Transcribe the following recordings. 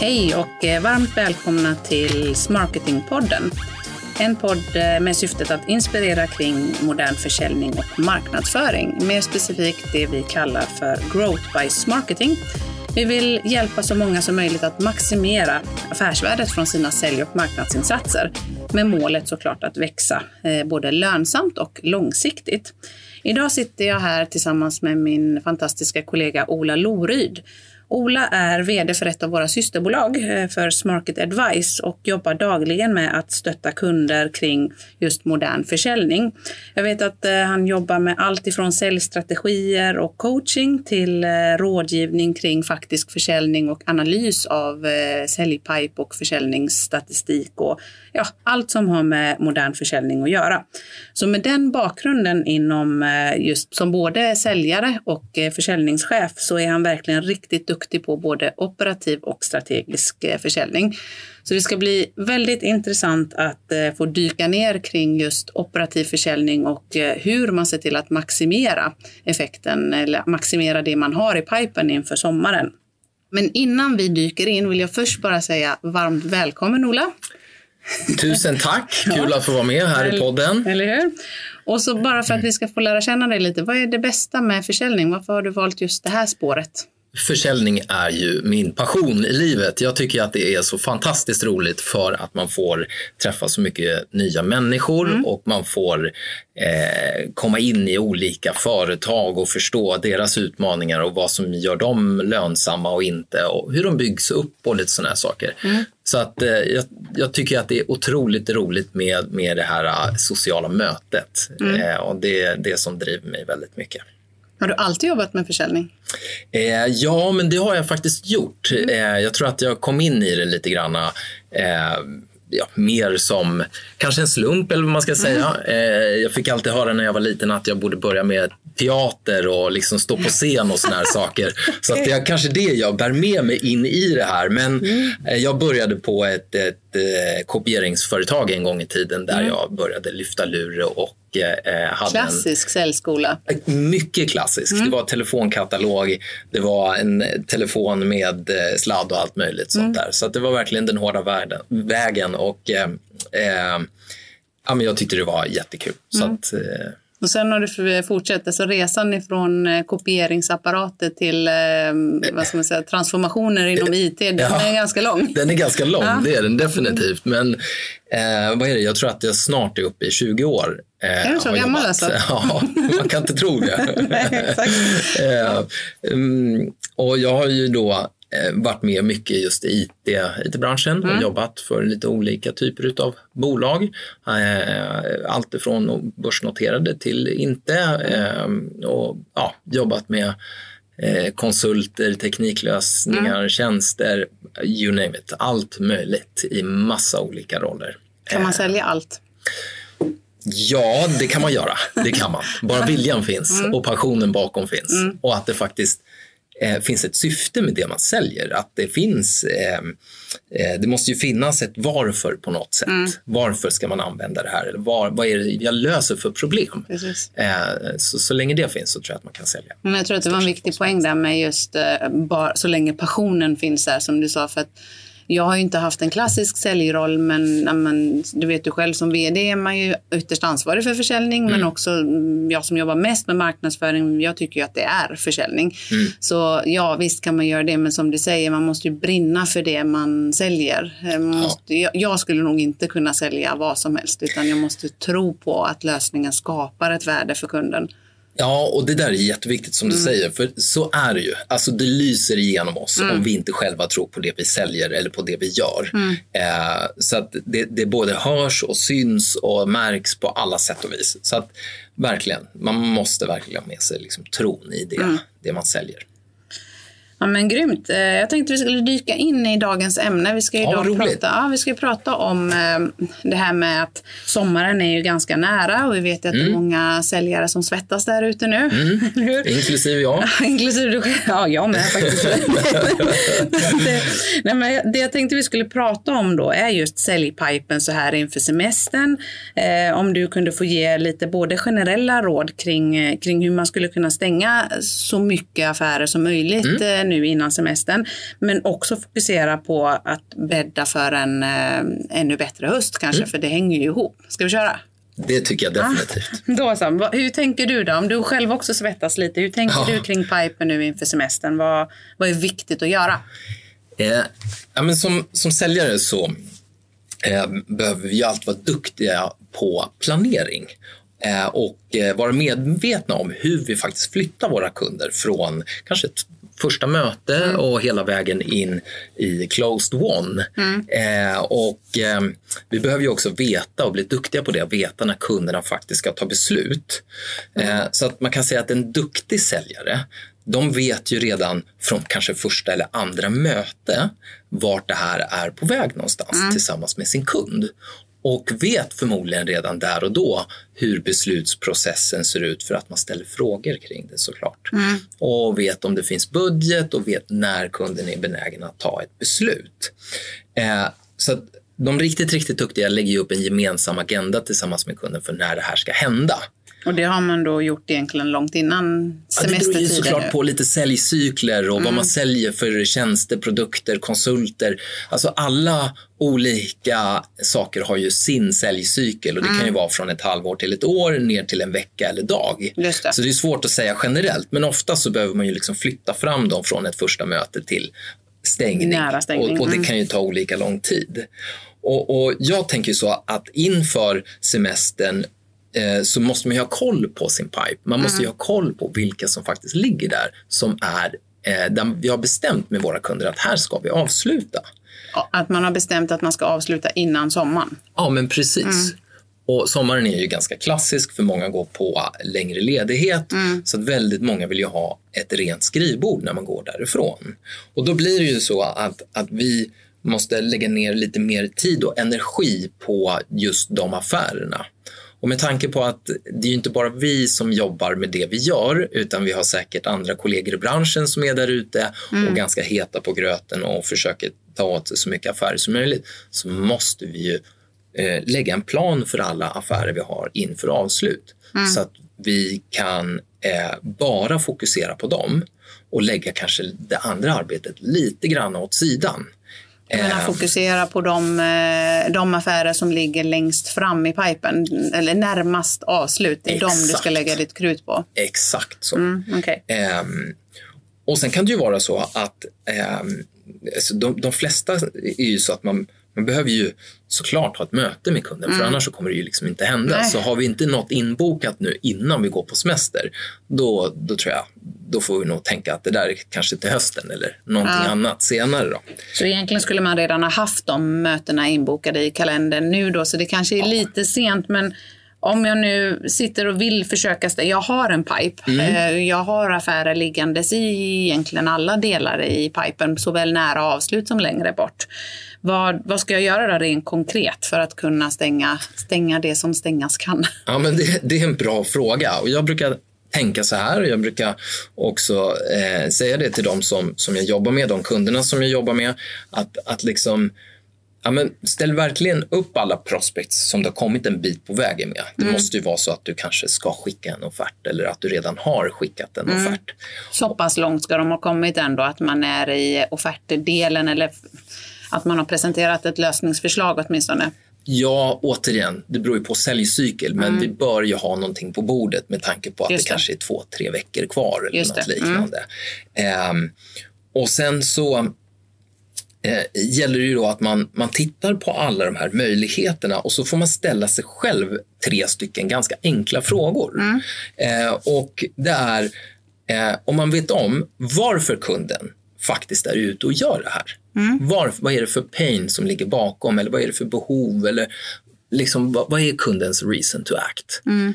Hej och eh, varmt välkomna till Smarketingpodden. En podd eh, med syftet att inspirera kring modern försäljning och marknadsföring. Mer specifikt det vi kallar för Growth by Smarketing. Vi vill hjälpa så många som möjligt att maximera affärsvärdet från sina sälj och marknadsinsatser. Med målet såklart att växa eh, både lönsamt och långsiktigt. Idag sitter jag här tillsammans med min fantastiska kollega Ola Loryd Ola är vd för ett av våra systerbolag eh, för Smarket Advice och jobbar dagligen med att stötta kunder kring just modern försäljning. Jag vet att eh, han jobbar med allt ifrån säljstrategier och coaching till eh, rådgivning kring faktisk försäljning och analys av säljpipe och försäljningsstatistik och ja, allt som har med modern försäljning att göra. Så med den bakgrunden inom eh, just som både säljare och eh, försäljningschef så är han verkligen riktigt duktig på både operativ och strategisk eh, försäljning. Så det ska bli väldigt intressant att få dyka ner kring just operativ försäljning och hur man ser till att maximera effekten eller maximera det man har i pipen inför sommaren. Men innan vi dyker in vill jag först bara säga varmt välkommen Ola. Tusen tack! Kul att få vara med här i podden. Eller hur? Och så bara för att vi ska få lära känna dig lite, vad är det bästa med försäljning? Varför har du valt just det här spåret? Försäljning är ju min passion i livet. Jag tycker att det är så fantastiskt roligt för att man får träffa så mycket nya människor mm. och man får eh, komma in i olika företag och förstå deras utmaningar och vad som gör dem lönsamma och inte och hur de byggs upp och lite sådana saker. Mm. Så att eh, jag, jag, tycker att det är otroligt roligt med, med det här uh, sociala mötet mm. eh, och det är det som driver mig väldigt mycket. Har du alltid jobbat med försäljning? Eh, ja, men det har jag faktiskt gjort. Mm. Eh, jag tror att jag kom in i det lite grann eh, ja, mer som kanske en slump eller vad man ska säga. Mm. Eh, jag fick alltid höra när jag var liten att jag borde börja med teater och liksom stå på scen och såna här saker. Så att det är kanske det jag bär med mig in i det här. Men mm. eh, jag började på ett, ett eh, kopieringsföretag en gång i tiden där mm. jag började lyfta lur och eh, hade Klassisk en, säljskola. Mycket klassisk. Mm. Det var telefonkatalog, det var en telefon med eh, sladd och allt möjligt sånt mm. där. Så det var verkligen den hårda världen, vägen och eh, eh, ja, men jag tyckte det var jättekul. Så mm. att, eh, och sen har du fortsatt, så resan ifrån eh, kopieringsapparater till eh, vad ska man säga, transformationer inom IT, den ja, är ganska lång. Den är ganska lång, ja. det är den definitivt. Men eh, vad är det, jag tror att jag snart är uppe i 20 år. Eh, är du så gammal alltså? Ja, man kan inte tro det. Nej, exakt. eh, um, och jag har ju då Eh, varit med mycket just i IT, IT-branschen mm. och jobbat för lite olika typer av bolag. Eh, allt ifrån börsnoterade till inte mm. och ja, jobbat med konsulter, tekniklösningar, mm. tjänster, you name it. Allt möjligt i massa olika roller. Kan man sälja allt? Ja, det kan man göra. Det kan man. Bara viljan finns mm. och passionen bakom finns. Mm. Och att det faktiskt eh, finns ett syfte med det man säljer. Att det finns, eh, eh, det måste ju finnas ett varför på något sätt. Mm. Varför ska man använda det här? Eller var, vad är det jag löser för problem? Eh, så, så länge det finns så tror jag att man kan sälja. Men jag tror att det var en viktig poäng där med just eh, bara, så länge passionen finns där som du sa. För att jag har ju inte haft en klassisk säljroll, men, men du vet du själv som vd är man ju ytterst ansvarig för försäljning, mm. men också mm, jag som jobbar mest med marknadsföring, jag tycker ju att det är försäljning. Mm. Så ja, visst kan man göra det, men som du säger, man måste ju brinna för det man säljer. Eh, man måste, jag, jag skulle nog inte kunna sälja vad som helst, utan jag måste tro på att lösningen skapar ett värde för kunden. Ja, och det där är jätteviktigt som du mm. säger, för så är det ju. Alltså det lyser igenom oss mm. om vi inte själva tror på det vi säljer eller på det vi gör. Mm. Eh, så att det, det både hörs och syns och märks på alla sätt och vis. Så att verkligen, man måste verkligen ha med sig liksom tron i det, mm. det man säljer. Ja, men grymt. Eh, jag tänkte vi skulle dyka in i dagens ämne. Vi ska ju ja, prata, ja, vi ska prata om eh, det här med att sommaren är ju ganska nära och vi vet att mm. det är mm. många säljare som svettas där ute nu. Mm. Inklusive jag. Inklusive du själv. Ja, jag med faktiskt. det, nej, men det jag tänkte vi skulle prata om då är just säljpipen så här inför semestern. Eh, om du kunde få ge lite både generella råd kring, kring hur man skulle kunna stänga så mycket affärer som möjligt mm nu innan semestern. Men också fokusera på att bädda för en eh, ännu bättre höst kanske, mm. för det hänger ju ihop. Ska vi köra? Det tycker jag definitivt. Ah, då så. Hur tänker du då? Om du själv också svettas lite, hur tänker ja. du kring pipen nu inför semestern? Vad, vad är viktigt att göra? Eh, ja, men som, som säljare så eh, behöver vi alltid vara duktiga på planering eh, och eh, vara medvetna om hur vi faktiskt flyttar våra kunder från kanske ett första möte mm. och hela vägen in i closed one. Mm. Eh, och eh, vi behöver ju också veta och bli duktiga på det, veta när kunderna faktiskt ska ta beslut. Mm. Eh, så att man kan säga att en duktig säljare de vet ju redan från kanske första eller andra möte vart det här är på väg någonstans mm. tillsammans med sin kund och vet förmodligen redan där och då hur beslutsprocessen ser ut för att man ställer frågor kring det såklart. Mm. Och vet om det finns budget och vet när kunden är benägen att ta ett beslut. Eh, så de riktigt, riktigt duktiga lägger upp en gemensam agenda tillsammans med kunden för när det här ska hända. Och det har man då gjort egentligen långt innan semestertiden? Ja, det beror ju såklart på lite säljcykler och mm. vad man säljer för tjänster, produkter, konsulter. Alltså alla olika saker har ju sin säljcykel och det mm. kan ju mm. vara från ett halvår till ett år ner till en vecka eller dag. Det. Så det är svårt att säga generellt, men ofta så behöver man ju liksom flytta fram dem från ett första möte till stängning. Nära stängning. Och, och det mm. kan ju ta olika lång tid. Och, och jag tänker så att inför semestern så måste man ha koll på sin pipe. Man måste mm. ju ha koll på vilka som faktiskt ligger där som är eh, där vi har bestämt med våra kunder att här ska vi avsluta. Att man har bestämt att man ska avsluta innan sommaren? Ja, men precis. Mm. Och sommaren är ju ganska klassisk för många går på längre ledighet mm. så att väldigt många vill ju ha ett rent skrivbord när man går därifrån. Och då blir det ju så att, att vi måste lägga ner lite mer tid och energi på just de affärerna. Och med tanke på att det är inte bara vi som jobbar med det vi gör utan vi har säkert andra kollegor i branschen som är där ute mm. och ganska heta på gröten och försöker ta åt sig så mycket affärer som möjligt så måste vi ju eh, lägga en plan för alla affärer vi har inför avslut mm. så att vi kan eh, bara fokusera på dem och lägga kanske det andra arbetet lite grann åt sidan. Men att fokusera på de, eh, de affärer som ligger längst fram i pipen, eller närmast avslut. Det är Exakt. de du ska lägga ditt krut på. Exakt så. Mm, okay. um, ehm, och sen kan det ju vara så att um, de, de flesta är ju så att man man behöver ju såklart ha ett möte med kunden, mm. för annars så kommer det ju liksom inte hända. Nej. Så har vi inte något inbokat nu innan vi går på semester, då, då tror jag då får vi nog tänka att det där är kanske till hösten eller någonting ja. annat senare. Då. Så egentligen skulle man redan ha haft de mötena inbokade i kalendern nu då, så det kanske är ja. lite sent, men om jag nu sitter och vill försöka, jag har en pipe. Mm. Eh, jag har affärer liggandes i egentligen alla delar i pipen, såväl nära avslut som längre bort. Vad, vad ska jag göra då rent konkret för att kunna stänga, stänga det som stängas kan? Ja, men det, det är en bra fråga och jag brukar tänka så här. Jag brukar också eh, säga det till de som, som jag jobbar med, de kunderna som jag jobbar med, att, att liksom Ja, men ställ verkligen upp alla prospects som du har kommit en bit på vägen med. Det mm. måste ju vara så att du kanske ska skicka en offert eller att du redan har skickat en mm. offert. Så pass långt ska de ha kommit ändå att man är i offertdelen eller att man har presenterat ett lösningsförslag åtminstone. Ja, återigen, det beror ju på säljcykel, men mm. vi bör ju ha någonting på bordet med tanke på att Just det, kanske är två, tre veckor kvar eller Just något det. liknande. Mm. Um, och sen så eh, gäller det ju då att man, man tittar på alla de här möjligheterna och så får man ställa sig själv tre stycken ganska enkla frågor. Mm. Eh, och det är eh, om man vet om varför kunden faktiskt är ute och gör det här. Mm. Var, vad är det för pain som ligger bakom eller vad är det för behov eller liksom, vad, vad är kundens reason to act? Mm.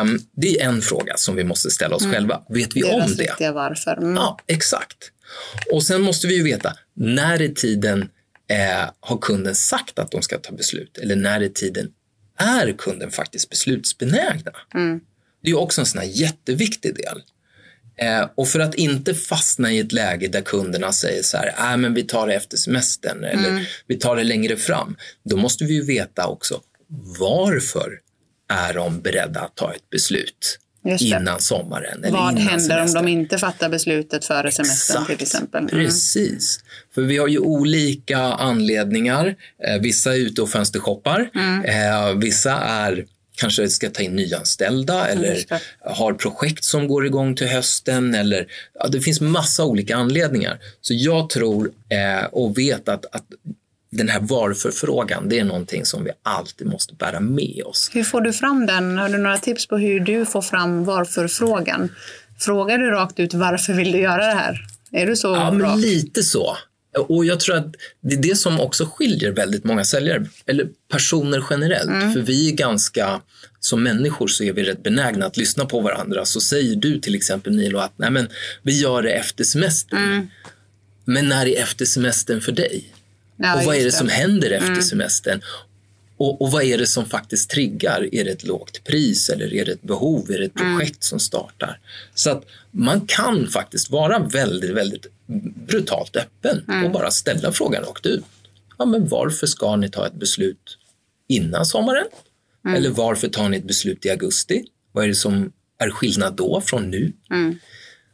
Um, det är en fråga som vi måste ställa oss mm. själva. Vet vi Deras om det? varför. Mm. Ja, exakt. Och sen måste vi ju veta, när i tiden eh, har kunden sagt att de ska ta beslut? Eller när i tiden är kunden faktiskt beslutsbenägna? Mm. Det är också en sån jätteviktig del. Eh, och för att inte fastna i ett läge där kunderna säger så här, äh, men vi tar det efter semestern eller mm. vi tar det längre fram. Då måste vi ju veta också varför är de beredda att ta ett beslut innan sommaren. Eller Vad händer semestern. om de inte fattar beslutet före semestern Exakt. till exempel? Mm. Precis. För vi har ju olika anledningar. Eh, vissa är ute och fönstershoppar. Mm. Eh, vissa är kanske ska ta in nyanställda eller har projekt som går igång till hösten. Eller, ja, det finns massa olika anledningar. Så jag tror eh, och vet att, att den här varför-frågan, det är någonting som vi alltid måste bära med oss. Hur får du fram den? Har du några tips på hur du får fram varför-frågan? Frågar du rakt ut varför vill du göra det här? Är du så Ja, men lite så. Och jag tror att det är det som också skiljer väldigt många säljare, eller personer generellt. Mm. För vi är ganska, som människor så är vi rätt benägna att lyssna på varandra. Så säger du till exempel Nilo att Nej, men, vi gör det efter semestern. Mm. Men när är efter semestern för dig? Ja, och vad är det, som händer efter mm. semestern? Och, och, vad är det som faktiskt triggar? Är det ett lågt pris eller är det ett behov? Är det ett mm. projekt mm. som startar? Så att man kan faktiskt vara väldigt, väldigt brutalt öppen mm. och bara ställa frågan rakt ut. Ja, men varför ska ni ta ett beslut innan sommaren? Mm. Eller varför tar ni ett beslut i augusti? Vad är det som är skillnad då från nu? Mm.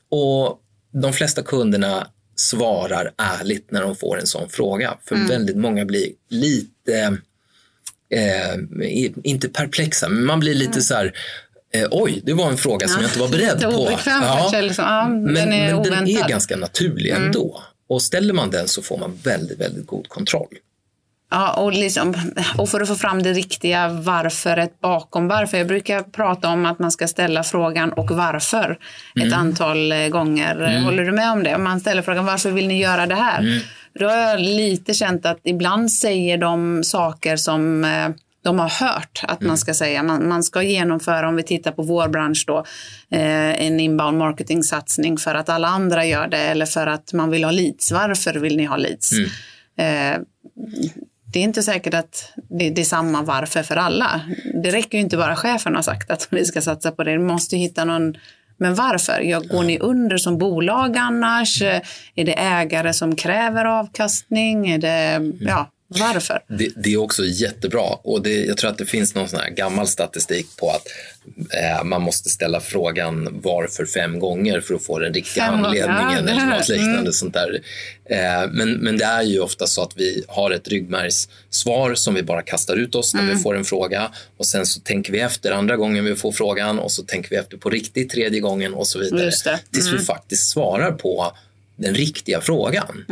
Och de flesta kunderna svarar ärligt när de får en sån fråga. För mm. väldigt många blir lite, eh, inte perplexa, men man blir lite mm. så här, eh, oj, det var en fråga som jag inte var beredd på. Ja, liksom. ja, men, den är, men den är ganska naturlig mm. ändå. Och ställer man den så får man väldigt, väldigt god kontroll. Ja, och, liksom, och för att få fram det riktiga varföret bakom varför. Jag brukar prata om att man ska ställa frågan och varför mm. ett antal eh, gånger. Mm. Håller du med om det? Om man ställer frågan varför vill ni göra det här? Mm. Då har jag lite känt att ibland säger de saker som eh, de har hört att man mm. ska säga. Man, man, ska genomföra, om vi tittar på vår bransch då, eh, en inbound marketing-satsning för att alla andra gör det eller för att man vill ha leads. Varför vill ni ha leads? Mm. Eh, det är inte säkert att det, det, är samma varför för alla. Det räcker ju inte bara chefen har sagt att vi ska satsa på det. Vi måste hitta någon men varför? Jag, går ni under som bolag annars? Är det ägare som kräver avkastning? Är det, ja, varför? Det, det, är också jättebra och det, jag tror att det finns någon sån gammal statistik på att eh, man måste ställa frågan varför fem gånger för att få den riktiga fem anledningen eller något liknande mm. sånt där. Eh, men, men det är ju ofta så att vi har ett ryggmärgssvar som vi bara kastar ut oss när mm. vi får en fråga och sen så tänker vi efter andra gången vi får frågan och så tänker vi efter på riktigt tredje gången och så vidare. Tills vi mm. faktiskt svarar på den riktiga frågan.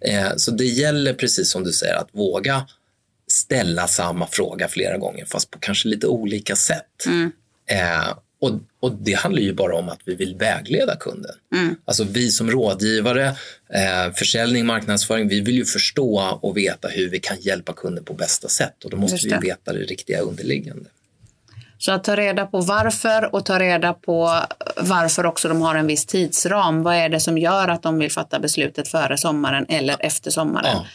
Eh, så det gäller precis som du säger att våga ställa samma fråga flera gånger fast på kanske lite olika sätt. Mm. Eh, och, och, det handlar ju bara om att vi vill vägleda kunden. Mm. Alltså vi som rådgivare, eh, försäljning, marknadsföring, vi vill ju förstå och veta hur vi kan hjälpa kunden på bästa sätt och då måste vi veta det riktiga underliggande. Så att ta reda på varför och ta reda på varför också de har en viss tidsram. Vad är det som gör att de vill fatta beslutet före sommaren eller efter sommaren? Ja.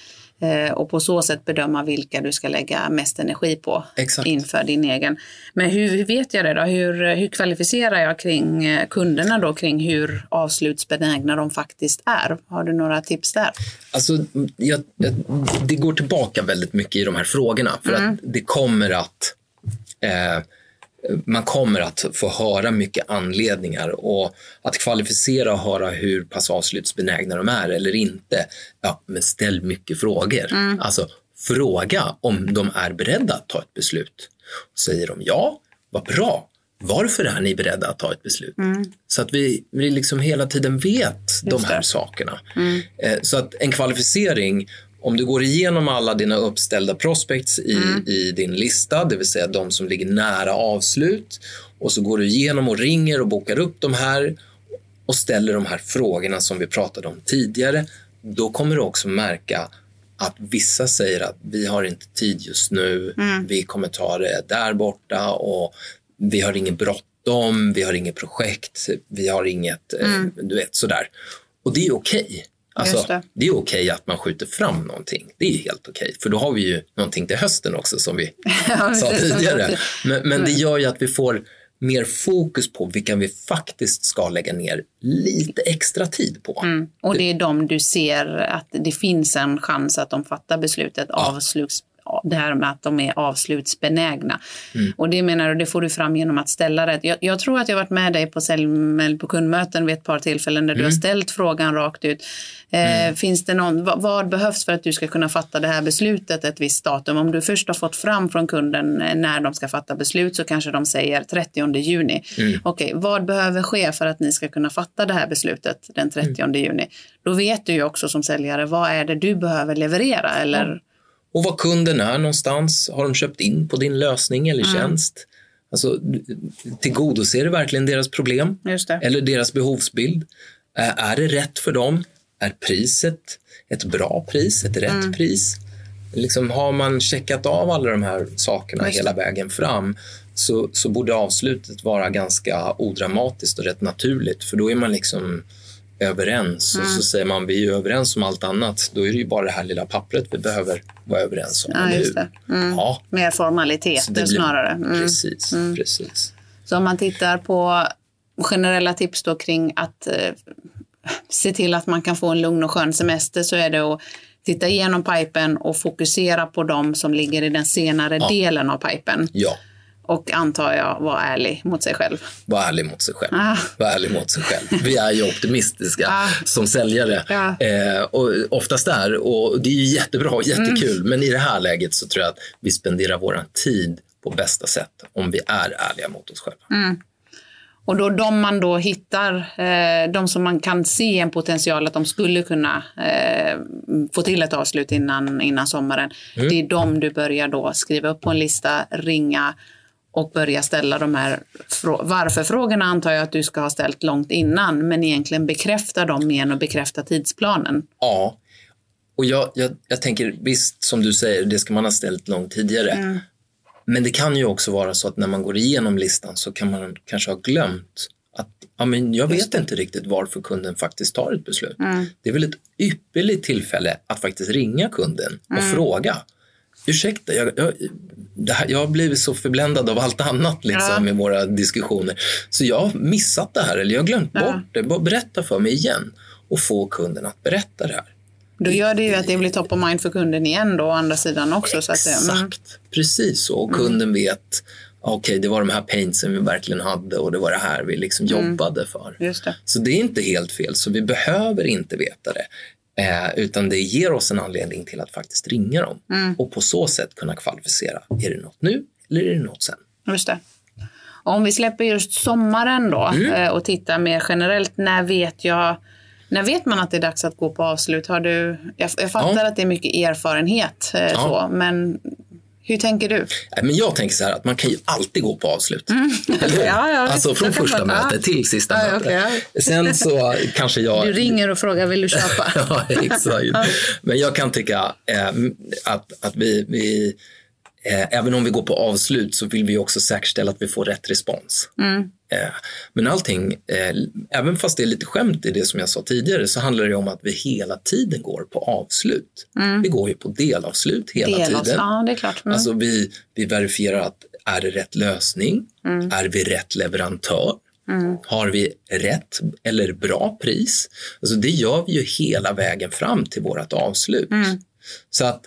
Eh, och på så sätt bedöma vilka du ska lägga mest energi på Exakt. inför din egen. Men hur, vet jag det då? Hur, hur kvalificerar jag kring eh, kunderna då kring hur avslutsbenägna de faktiskt är? Har du några tips där? Alltså, jag, jag, det går tillbaka väldigt mycket i de här frågorna för mm. att det kommer att eh, man kommer att få höra mycket anledningar och att kvalificera och höra hur pass avslutsbenägna de är eller inte. Ja, men ställ mycket frågor. Mm. Alltså fråga om de är beredda att ta ett beslut. Säger de ja, vad bra. Varför är ni beredda att ta ett beslut? Mm. Så att vi, vi liksom hela tiden vet Just de här det. sakerna. Mm. Eh, så att en kvalificering om du går igenom alla dina uppställda prospects i, mm. i din lista, det vill säga de som ligger nära avslut och så går du igenom och ringer och bokar upp de här och ställer de här frågorna som vi pratade om tidigare, då kommer du också märka att vissa säger att vi har inte tid just nu, mm. vi kommer ta det där borta och vi har inget bråttom, vi har inget projekt, vi har inget, eh, mm. du vet sådär. Och det är okej. Okay. Alltså, det. det. är okej att man skjuter fram någonting. Det är helt okej, för då har vi ju någonting till hösten också som vi ja, sa tidigare. Men, men det gör ju att vi får mer fokus på vilka vi faktiskt ska lägga ner lite extra tid på. Mm. Och det är de du ser att det finns en chans att de fattar beslutet ja. avsluts det här med att de är avslutsbenägna. Mm. Och det menar du, det får du fram genom att ställa rätt. Jag, jag tror att jag varit med dig på, på kundmöten vid ett par tillfällen där mm. du har mm. ställt frågan rakt ut. Eh, mm. Finns det någon, vad, vad, behövs för att du ska kunna fatta det här beslutet ett visst datum? Om du först har fått fram från kunden eh, när de ska fatta beslut så kanske de säger 30 juni. Mm. Okej, vad behöver ske för att ni ska kunna fatta det här beslutet den 30 mm. juni? Då vet du ju också som säljare vad är det du behöver leverera eller och var kunden är någonstans. Har de köpt in på din lösning eller mm. tjänst? Alltså, tillgodoser det verkligen deras problem eller deras behovsbild? Är det rätt för dem? Är priset ett bra pris, ett rätt mm. pris? Liksom, har man checkat av alla de här sakerna hela vägen fram så, så borde avslutet vara ganska odramatiskt och rätt naturligt för då är man liksom överens mm. och så mm. säger man vi är överens om allt annat. Då är det ju bara det här lilla pappret vi behöver vara överens om. Ja, just det. Mm. Ja. Mer formaliteter blir... snarare. Mm. Precis, mm. precis. Så om man tittar på generella tips då kring att eh, se till att man kan få en lugn och skön semester så är det att titta igenom pipen och fokusera på de som ligger i den senare ja. delen av pipen. Ja. Och antar jag vara ärlig mot sig själv. Var ärlig mot sig själv. Ah. Var ärlig mot sig själv. Vi är ju optimistiska ah. som säljare. Ja. Eh, och oftast är och det är ju jättebra och jättekul. Mm. Men i det här läget så tror jag att vi spenderar vår tid på bästa sätt om vi är ärliga mot oss själva. Mm. Och då de man då hittar, eh, de som man kan se en potential att de skulle kunna eh, få till ett avslut innan, innan sommaren. Mm. Det är de du börjar då skriva upp på en lista, ringa och börja ställa de här varför-frågorna antar jag att du ska ha ställt långt innan, men egentligen bekräfta dem igen och bekräfta tidsplanen. Ja, och jag, jag, jag tänker visst som du säger, det ska man ha ställt långt tidigare. Mm. Men det kan ju också vara så att när man går igenom listan så kan man kanske ha glömt att ja, men jag vet inte riktigt varför kunden faktiskt tar ett beslut. Mm. Det är väl ett ypperligt tillfälle att faktiskt ringa kunden och mm. fråga. Ursäkta, jag, jag, här, jag har blivit så förbländad av allt annat liksom, ja. i våra diskussioner. Så jag har missat det här eller jag har glömt ja. bort det. Bara berätta för mig igen och få kunden att berätta det här. Då gör det ju att det blir top of mind för kunden igen då, å andra sidan också. Exakt, så att mm. precis så. Och kunden mm. vet okej, okay, det var de här paintsen vi verkligen hade och det var det här vi liksom mm. jobbade för. Det. Så det är inte helt fel, så vi behöver inte veta det. Eh, utan det ger oss en anledning till att faktiskt ringa dem mm. och på så sätt kunna kvalificera. Är det något nu eller är det något sen? Just det. Om vi släpper just sommaren då mm. eh, och tittar mer generellt. När vet jag när vet man att det är dags att gå på avslut? Har du, jag, jag fattar ja. att det är mycket erfarenhet, eh, ja. så, men hur tänker du? Men jag tänker så här att man kan ju alltid gå på avslut. Mm. ja, ja, alltså från första mötet till sista ja, mötet. Okay. Sen så kanske jag... Du ringer och frågar, vill du köpa? ja, exakt. Men jag kan tycka eh, att, att vi, vi även om vi går på avslut så vill vi också säkerställa att vi får rätt respons. Mm. Eh, men allting, eh, även fast det är lite skämt i det som jag sa tidigare, så handlar det om att vi hela tiden går på avslut. Mm. Vi går ju på delavslut hela Delavs tiden. Ja, det är klart. Mm. Alltså vi, vi verifierar att är det rätt lösning? Mm. Är vi rätt leverantör? Mm. Har vi rätt eller bra pris? Alltså det gör vi ju hela vägen fram till vårt avslut. Mm. Så att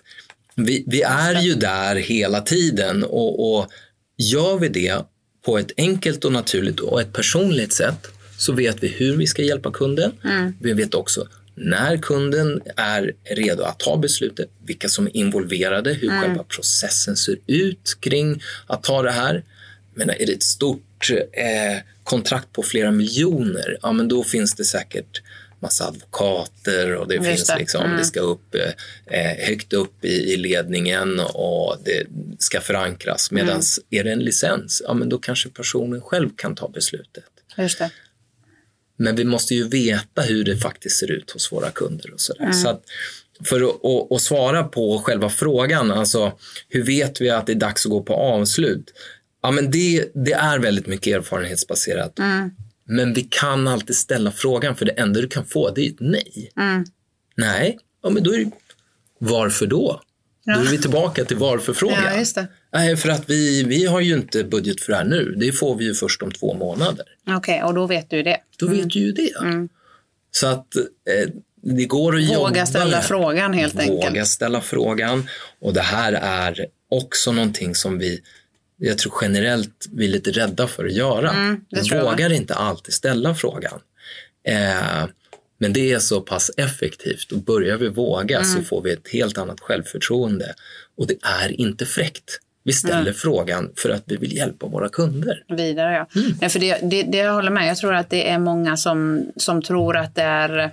vi, vi är ju där hela tiden och, och gör vi det på ett enkelt och naturligt och ett personligt sätt så vet vi hur vi ska hjälpa kunden. Mm. Vi vet också när kunden är redo att ta beslutet, vilka som är involverade, hur mm. själva processen ser ut kring att ta det här. Men är det ett stort eh, kontrakt på flera miljoner, ja men då finns det säkert massa advokater och det Just finns det. liksom, mm. det ska upp eh, högt upp i, i, ledningen och det ska förankras. Medan mm. är det en licens, ja men då kanske personen själv kan ta beslutet. Just det. Men vi måste ju veta hur det faktiskt ser ut hos våra kunder och sådär. Mm. Så att, för att, att, svara på själva frågan, alltså hur vet vi att det är dags att gå på avslut? Ja, men det, det är väldigt mycket erfarenhetsbaserat. Mm. Men vi kan alltid ställa frågan, för det enda du kan få det är ett nej. Mm. Nej, ja, men då är det, varför då? Ja. Då är vi tillbaka till varför-frågan. Ja, Nej, för att vi, vi har ju inte budget för det här nu. Det får vi ju först om två månader. Okej, okay, och då vet du det. Då mm. vet du ju det. Mm. Så att eh, det går att jobba Våga ställa med. frågan helt Våga enkelt. ställa frågan. Och det här är också någonting som vi, jag tror generellt, vi är lite rädda för att göra. Mm, vi vågar inte alltid ställa frågan. Eh, men det är så pass effektivt och börjar vi våga Mm. så får vi ett helt annat självförtroende. Och det är inte fräckt. Vi ställer Mm. frågan för att vi vill hjälpa våra kunder. Vidare, ja. Mm. ja för det, det, det jag håller med. Jag tror att det är många som, som tror att det är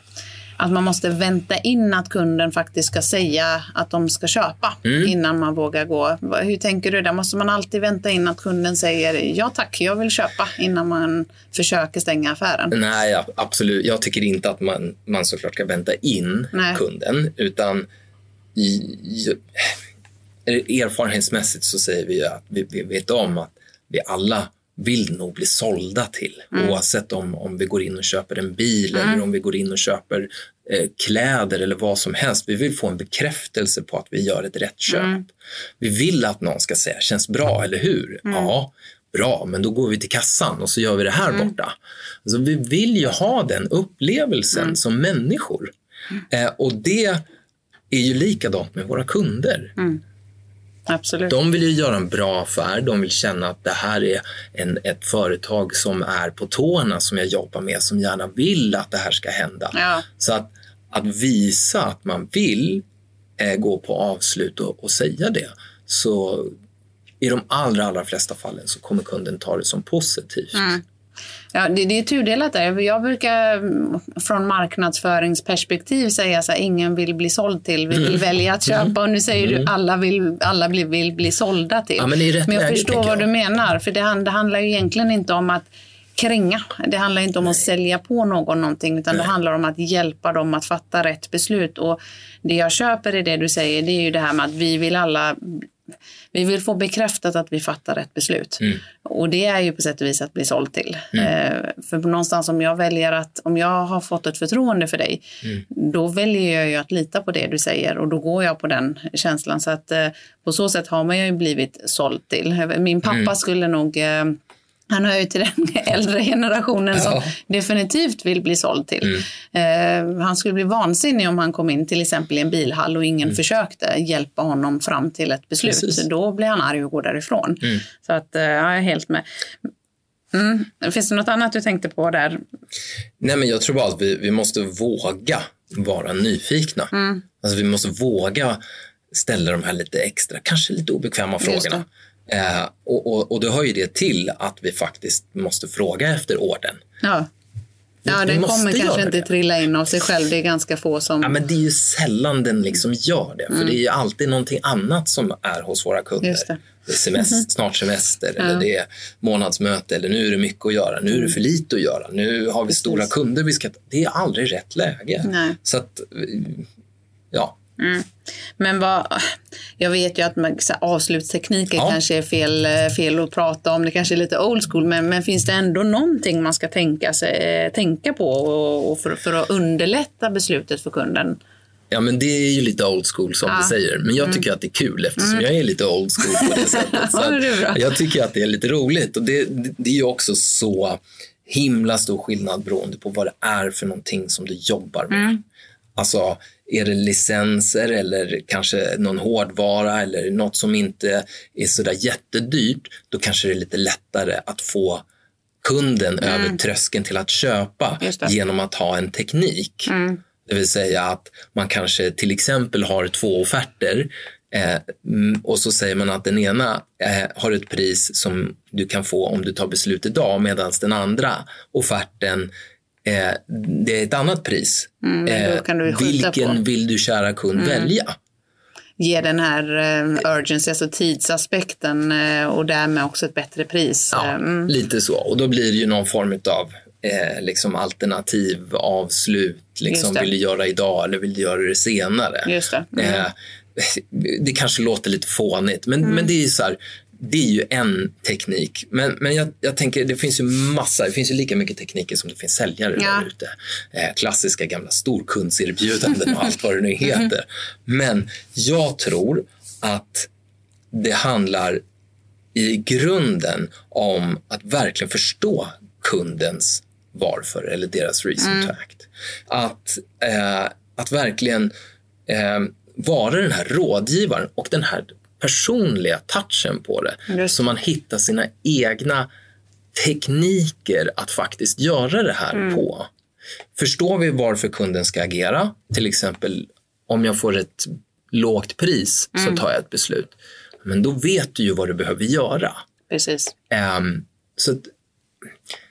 att man måste vänta in att kunden faktiskt ska säga att de ska köpa Mm. innan man vågar gå. Hur tänker du där? Måste man alltid vänta in att kunden säger ja tack, jag vill köpa innan man försöker stänga affären? Nej, ja, absolut. Jag tycker inte att man, man såklart ska vänta in Nej. kunden, utan i, i, erfarenhetsmässigt så säger vi att vi, vi vet om att vi alla vill nog bli sålda till. Oavsett om, om vi går in och köper en bil eller om vi går in och köper eh, kläder eller vad som helst. Vi vill få en bekräftelse på att vi gör ett rätt köp. Vi vill att någon ska säga, känns bra, eller hur? Ja, bra, men då går vi till kassan och så gör vi det här borta. Alltså, vi vill ju ha den upplevelsen som människor. Eh, och det är ju likadant med våra kunder. Absolut. De vill ju göra en bra affär. De vill känna att det här är en, ett företag som är på tårna som jag jobbar med, som gärna vill att det här ska hända. Ja. Så att, att visa att man vill eh, gå på avslut och, och säga det, så i de allra, allra flesta fallen så kommer kunden ta det som positivt. Ja, det, det är tudelat där. Jag brukar mm, från marknadsföringsperspektiv säga så här, ingen vill bli såld till, vi Mm. vill välja att köpa. Och nu säger du alla vill, alla vill, vill bli sålda till. Ja, men rätt jag läge, förstår vad jag. du menar, för det, det handlar ju egentligen inte om att kränga. Det handlar inte om att sälja på någon någonting, utan det handlar om att hjälpa dem att fatta rätt beslut. Och det jag köper i det du säger, det är ju det här med att vi vill alla vi vill få bekräftat att vi fattar rätt beslut. Mm. Och det är ju på sätt och vis att bli såld till. Eh, för någonstans om jag väljer att, om jag har fått ett förtroende för dig, Mm. då väljer jag ju att lita på det du säger och då går jag på den känslan. Så att eh, på så sätt har man ju blivit såld till. Min pappa Mm. skulle nog eh, han hör ju till den äldre generationen som Ja. definitivt vill bli såld till. Eh, han skulle bli vansinnig om han kom in till exempel i en bilhall och ingen försökte hjälpa honom fram till ett beslut. Precis. Då blir han arg och går därifrån. Mm. Så att, eh, jag är helt med. Mm. Finns det något annat du tänkte på där? Nej, men jag tror bara att vi, vi måste våga vara nyfikna. Mm. Alltså, vi måste våga ställa de här lite extra, kanske lite obekväma frågorna. Eh, och, och, och då hör ju det till att vi faktiskt måste fråga efter orden. Ja, ja den kommer kanske inte det. trilla in av sig själv. Det är ganska få som... Ja, men det är ju sällan den liksom gör det, för det är ju alltid någonting annat som är hos våra kunder. Mm. Just det. är semester, snart semester, eller det är månadsmöte, eller nu är det mycket att göra, nu är det för lite att göra, nu har vi stora kunder vi ska... Det är aldrig rätt läge. Nej. Så att, ja. Men vad, jag vet ju att man, så avslutstekniker Ja. kanske är fel, eh, fel att prata om. Det kanske är lite old school. Men, men finns det ändå någonting man ska tänka, sig, eh, tänka på och, och för, för att underlätta beslutet för kunden? Ja, men det är ju lite old school som Ja. du säger. Men jag tycker att det är kul eftersom jag är lite old school på det sättet. Så det jag tycker att det är lite roligt. Och det, det, det är ju också så himla stor skillnad beroende på vad det är för någonting som du jobbar med. Alltså, är det licenser eller kanske någon hårdvara eller något som inte är sådär jättedyrt, då kanske det är lite lättare att få kunden över tröskeln till att köpa genom att ha en teknik. Det vill säga att man kanske till exempel har två offerter eh, mm, och så säger man att den ena eh, har ett pris som du kan få om du tar beslut idag medan den andra offerten eh, det är ett annat pris. Mm, skjuta vilken på. vill du kära kund välja? Ge den här eh, urgency, alltså tidsaspekten eh, och därmed också ett bättre pris. Ja, Eh, mm. lite så. Och då blir det ju någon form av eh, liksom alternativ avslut. Liksom, vill du göra idag eller vill du göra det senare? Just det. Mm. Eh, det kanske låter lite fånigt, men, men det är ju så här, det är ju en teknik. Men, men jag, jag tänker, det finns ju massa, det finns ju lika mycket tekniker som det finns säljare Ja. där ute. Eh, klassiska gamla storkundserbjudanden och allt vad det nu Mm. heter. Men jag tror att det handlar i grunden om att verkligen förstå kundens varför eller deras reason mm. to act. Att, eh, att verkligen eh, vara den här rådgivaren och den här personliga touchen på det. Just. Så man hittar sina egna tekniker att faktiskt göra det här mm. på. Förstår vi varför kunden ska agera, till exempel om jag får ett lågt pris mm. så tar jag ett beslut. Men då vet du ju vad du behöver göra. Precis. Um, så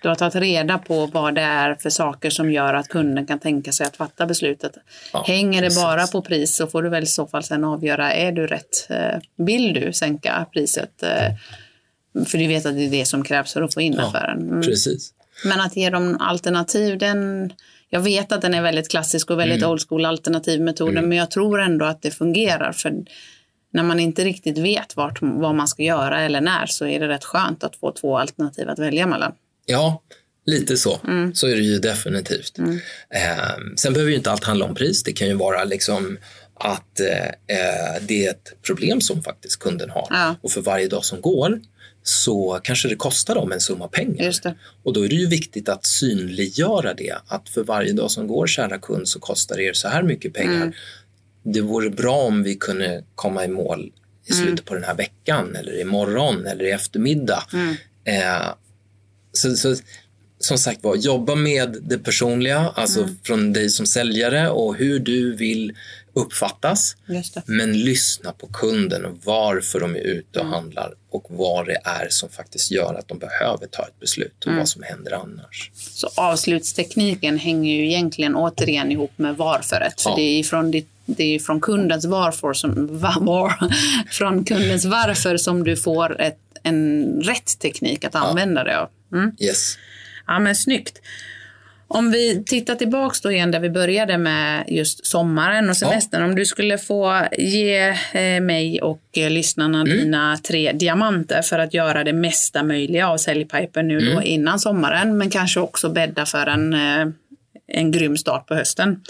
du har tagit reda på vad det är för saker som gör att kunden kan tänka sig att fatta beslutet. Ja, Hänger det precis. bara på pris så får du väl i så fall sen avgöra, är du rätt? Eh, vill du sänka priset? Eh, för du vet att det är det som krävs för att få in ja, affären. Mm. Precis. Men att ge dem alternativ, den, jag vet att den är väldigt klassisk och väldigt mm. old school alternativmetoden, mm. men jag tror ändå att det fungerar. För när man inte riktigt vet vart, vad man ska göra eller när så är det rätt skönt att få två alternativ att välja mellan. Ja, lite så. Mm. Så är det ju definitivt. Mm. Eh, sen behöver ju inte allt handla om pris. Det kan ju vara liksom att eh, det är ett problem som faktiskt kunden har. Ja. Och för varje dag som går så kanske det kostar dem en summa pengar. Och då är det ju viktigt att synliggöra det. Att för varje dag som går, kära kund, så kostar er så här mycket pengar. Mm. Det vore bra om vi kunde komma i mål i mm. slutet mm. på den här veckan eller imorgon eller i eftermiddag. Mm. Eh, så, så, som sagt var, jobba med det personliga, alltså mm. från dig som säljare och hur du vill uppfattas. Men lyssna på kunden och varför de är ute och mm. handlar och vad det är som faktiskt gör att de behöver ta ett beslut och mm. vad som händer annars. Så avslutstekniken hänger ju egentligen återigen ihop med varföret. För ja. det är från ditt det är från kundens varför som, var, från kundens varför som du får ett, en rätt teknik att använda ja. det av. Mm. Yes. Ja, men snyggt. Om vi tittar tillbaks då igen där vi började med just sommaren och semestern. Ja. Om du skulle få ge eh, mig och eh, lyssnarna mm. dina tre diamanter för att göra det mesta möjliga av säljpipen nu mm. då innan sommaren, men kanske också bädda för en, eh, en grym start på hösten.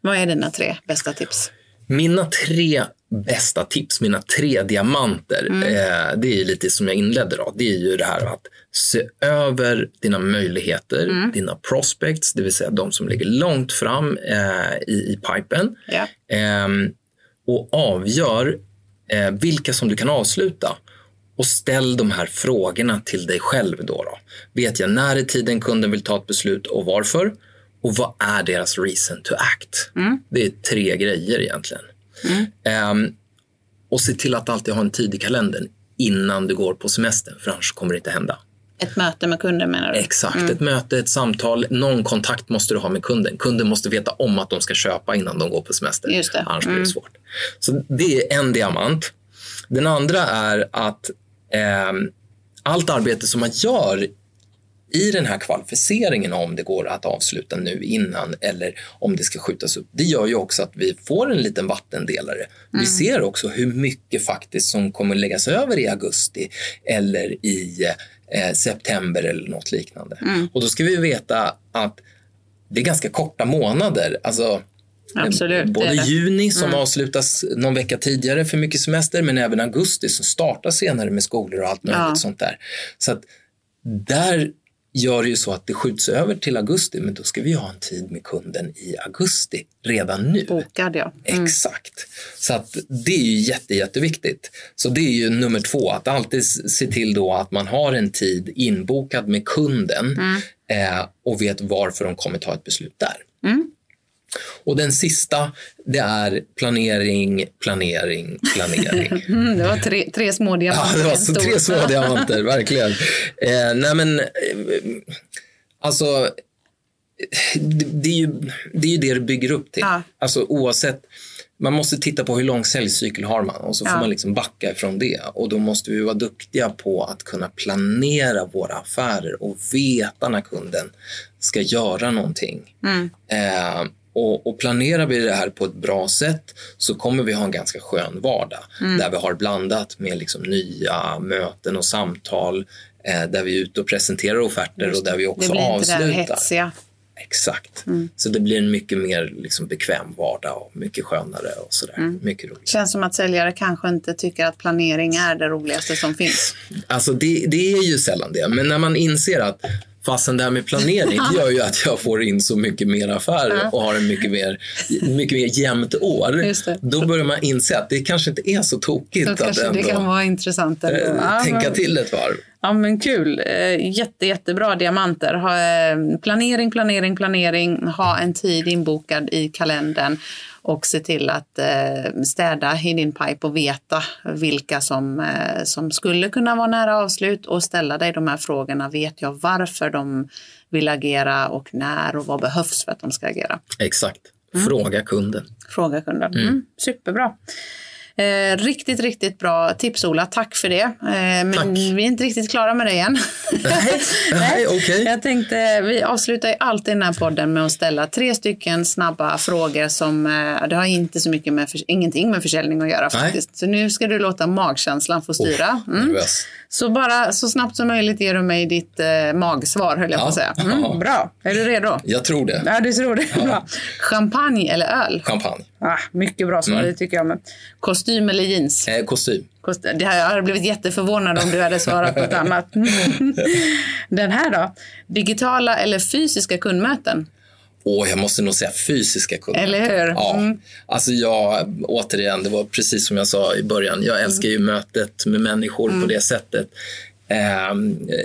Vad är dina tre bästa tips? Mina tre bästa tips, mina tre diamanter, mm. eh, det är lite som jag inledde då. Det är ju det här att se över dina möjligheter, mm. dina prospects, det vill säga de som ligger långt fram eh, i, i pipen. Yeah. Eh, och avgör eh, vilka som du kan avsluta. Och ställ de här frågorna till dig själv. Då, då. Vet jag när i tiden kunden vill ta ett beslut och varför? Och vad är deras reason to act? Mm. Det är tre grejer egentligen. Mm. Um, och se till att alltid ha en tid i kalendern innan du går på semestern, för annars kommer det inte hända. Ett möte med kunden menar du? Exakt, mm. ett möte, ett samtal, någon kontakt måste du ha med kunden. Kunden måste veta om att de ska köpa innan de går på semester. Just det. Annars blir det mm. svårt. Så det är en diamant. Den andra är att eh, allt arbete som man gör i den här kvalificeringen om det går att avsluta nu innan eller om det ska skjutas upp, det gör ju också att vi får en liten vattendelare. Mm. Vi ser också hur mycket faktiskt som kommer läggas över i augusti eller i eh, september eller något liknande. Mm. Och då ska vi veta att det är ganska korta månader. Alltså, Absolut, Både juni som mm. avslutas någon vecka tidigare för mycket semester men även augusti som startar senare med skolor och allt möjligt ja. sånt där. Så att där gör ju så att det skjuts över till augusti, men då ska vi ha en tid med kunden i augusti redan nu. Bokad, ja. Mm. Exakt. Så att det är ju jätte, jätteviktigt. Så det är ju nummer två, att alltid se till då att man har en tid inbokad med kunden mm. eh, och vet varför de kommer ta ett beslut där. Mm. Och den sista, det är planering, planering, planering. Mm, det var tre, tre små diamanter. Ja, det var så tre små diamanter, verkligen. Eh, nej men, eh, alltså, det, det, är ju, det är ju det det bygger upp till. Ja. Alltså oavsett, man måste titta på hur lång säljcykel har man och så får ja. man liksom backa ifrån det. Och då måste vi vara duktiga på att kunna planera våra affärer och veta när kunden ska göra någonting. Mm. Eh, och, och, planerar vi det här på ett bra sätt så kommer vi ha en ganska skön vardag mm. där vi har blandat med liksom nya möten och samtal eh, där vi är ute och presenterar offerter och där vi också avslutar. Det blir inte det hetsiga. Exakt. Mm. Så det blir en mycket mer liksom bekväm vardag och mycket skönare och sådär. Mm. Mycket roligt. Känns som att säljare kanske inte tycker att planering är det roligaste som finns. Alltså det, det är ju sällan det, men när man inser att Fastän det här med planering gör ju att jag får in så mycket mer affärer och har en mycket mer, mycket mer jämnt år. Då börjar man inse att det kanske inte är så tokigt Då att ändå, det kan vara intressant ändå. Äh, tänka till ett varv. Ja men kul. Eh, jätte, jättebra diamanter. Ha, eh, planering, planering, planering. Ha en tid inbokad i kalendern och se till att eh, städa i din pipe och veta vilka som, eh, som skulle kunna vara nära avslut och ställa dig de här frågorna. Vet jag varför de vill agera och när och vad behövs för att de ska agera? Exakt. Mm. Fråga mm. kunden. Fråga kunden. Mm. Mm. Superbra. Eh, riktigt, riktigt bra tips Ola. Tack för det. Eh, men Tack. vi är inte riktigt klara med det än. Nej, Nej okay. Jag tänkte, vi avslutar ju alltid den här podden med att ställa tre stycken snabba frågor som, eh, det har inte så mycket med, ingenting med försäljning att göra faktiskt. Nej. Så nu ska du låta magkänslan få styra. Mm. Så bara så snabbt som möjligt ger du mig ditt eh, magsvar höll jag ja. på att säga. Mm, bra, är du redo? Jag tror det. Ja, du tror det. Ja. Bra. Champagne eller öl? Champagne. Ah, mycket bra svar, mm. det tycker jag. Med. Kostym eller jeans? Eh, kostym. kostym. Det här, jag hade blivit jätteförvånad om du hade svarat ett annat. Den här då? Digitala eller fysiska kundmöten? Åh, jag måste nog säga fysiska kunder. Eller hur? Ja. Mm. Alltså jag, återigen, det var precis som jag sa i början. Jag älskar ju mötet med människor mm. på det sättet. Eh,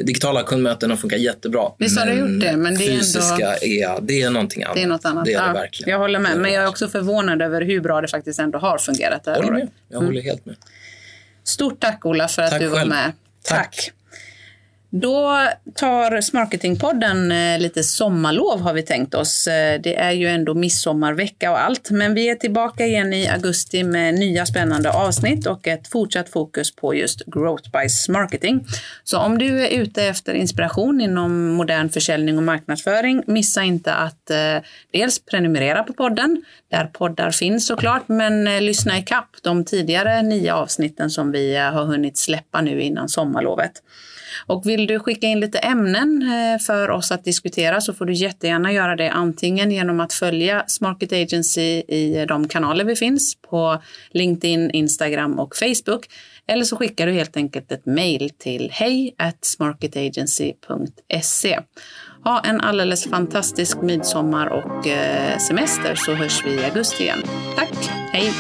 digitala kundmöten har funkat jättebra. Visst har det gjort det. Men det är fysiska ändå... är, det är någonting annat. Det är något annat. Det är ja, det verkligen. Jag håller med. Men jag är också förvånad över hur bra det faktiskt ändå har fungerat. Det här håller med. Jag håller mm. helt med. Stort tack Ola för att tack du var själv. med. Tack. tack. Då tar Smarketingpodden eh, lite sommarlov har vi tänkt oss. Eh, det är ju ändå midsommarvecka och allt, men vi är tillbaka igen i augusti med nya spännande avsnitt och ett fortsatt fokus på just growth by Smarketing. Så om du är ute efter inspiration inom modern försäljning och marknadsföring, missa inte att eh, dels prenumerera på podden, där poddar finns såklart, men lyssna i kapp de tidigare nio avsnitten som vi har hunnit släppa nu innan sommarlovet. Och vill du skicka in lite ämnen eh, för oss att diskutera så får du jättegärna göra det antingen genom att följa Smarket Agency i de kanaler vi finns på LinkedIn, Instagram och Facebook. Eller så skickar du helt enkelt ett mejl till hej smarketagency.se. Ha en alldeles fantastisk midsommar och eh, semester så hörs vi i augusti igen. Tack, hej!